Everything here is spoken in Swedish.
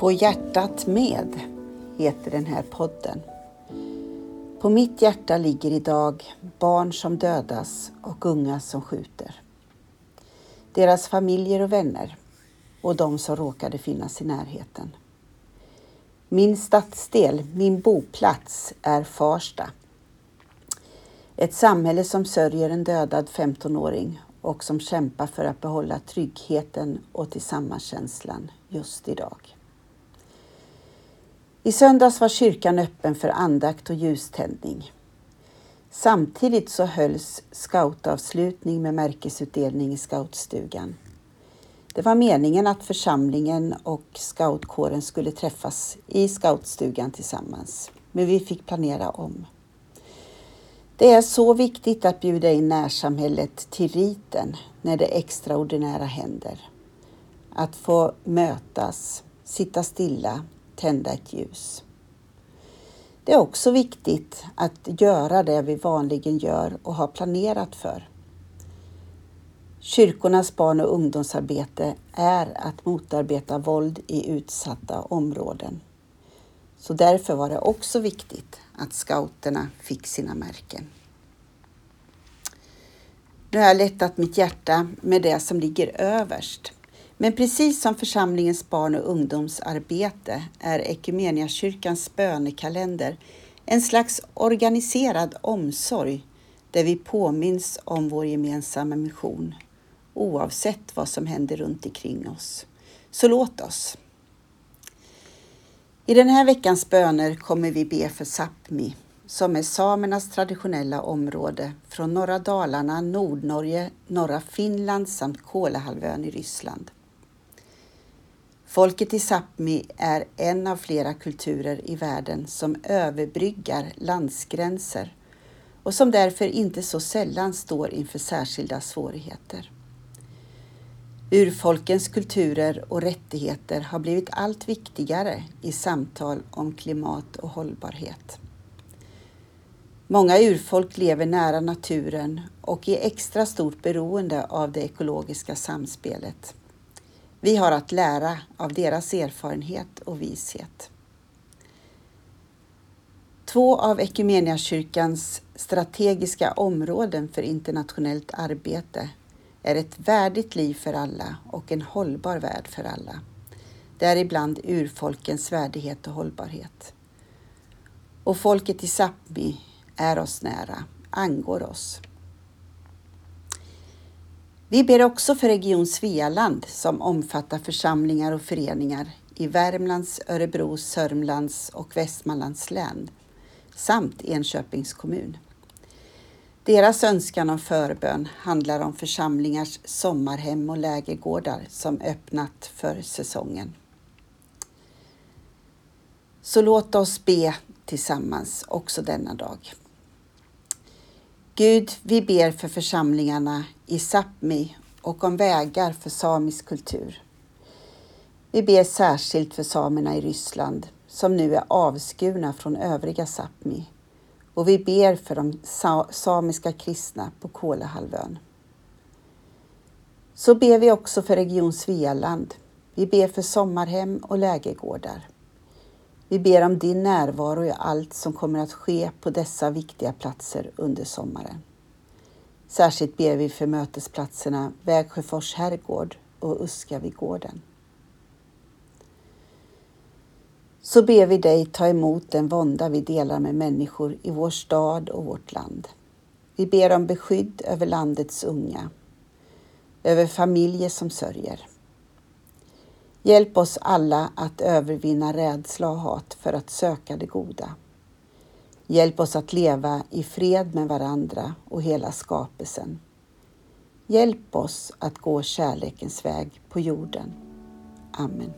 På hjärtat med heter den här podden. På mitt hjärta ligger idag barn som dödas och unga som skjuter. Deras familjer och vänner och de som råkade finnas i närheten. Min stadsdel, min boplats, är Farsta. Ett samhälle som sörjer en dödad 15-åring och som kämpar för att behålla tryggheten och tillsammanskänslan just idag. I söndags var kyrkan öppen för andakt och ljuständning. Samtidigt så hölls scoutavslutning med märkesutdelning i scoutstugan. Det var meningen att församlingen och scoutkåren skulle träffas i scoutstugan tillsammans, men vi fick planera om. Det är så viktigt att bjuda in närsamhället till riten när det extraordinära händer. Att få mötas, sitta stilla, tända ett ljus. Det är också viktigt att göra det vi vanligen gör och har planerat för. Kyrkornas barn och ungdomsarbete är att motarbeta våld i utsatta områden. Så därför var det också viktigt att scouterna fick sina märken. Nu har jag lättat mitt hjärta med det som ligger överst. Men precis som församlingens barn och ungdomsarbete är Ekumeniakyrkans bönekalender en slags organiserad omsorg där vi påminns om vår gemensamma mission oavsett vad som händer runt omkring oss. Så låt oss. I den här veckans böner kommer vi be för Sápmi som är samernas traditionella område från norra Dalarna, Nordnorge, norra Finland samt Kolahalvön i Ryssland. Folket i Sápmi är en av flera kulturer i världen som överbryggar landsgränser och som därför inte så sällan står inför särskilda svårigheter. Urfolkens kulturer och rättigheter har blivit allt viktigare i samtal om klimat och hållbarhet. Många urfolk lever nära naturen och är extra stort beroende av det ekologiska samspelet. Vi har att lära av deras erfarenhet och vishet. Två av kyrkans strategiska områden för internationellt arbete är ett värdigt liv för alla och en hållbar värld för alla. Däribland urfolkens värdighet och hållbarhet. Och folket i Sápmi är oss nära, angår oss. Vi ber också för Region Svealand som omfattar församlingar och föreningar i Värmlands, Örebro, Sörmlands och Västmanlands län samt Enköpings kommun. Deras önskan om förbön handlar om församlingars sommarhem och lägergårdar som öppnat för säsongen. Så låt oss be tillsammans också denna dag. Gud, vi ber för församlingarna i Sápmi och om vägar för samisk kultur. Vi ber särskilt för samerna i Ryssland som nu är avskurna från övriga Sápmi och vi ber för de samiska kristna på Kolahalvön. Så ber vi också för Region Svealand. Vi ber för sommarhem och lägergårdar. Vi ber om din närvaro i allt som kommer att ske på dessa viktiga platser under sommaren. Särskilt ber vi för mötesplatserna Vägsjöfors herrgård och Uskavigården. Så ber vi dig ta emot den vånda vi delar med människor i vår stad och vårt land. Vi ber om beskydd över landets unga, över familjer som sörjer. Hjälp oss alla att övervinna rädsla och hat för att söka det goda. Hjälp oss att leva i fred med varandra och hela skapelsen. Hjälp oss att gå kärlekens väg på jorden. Amen.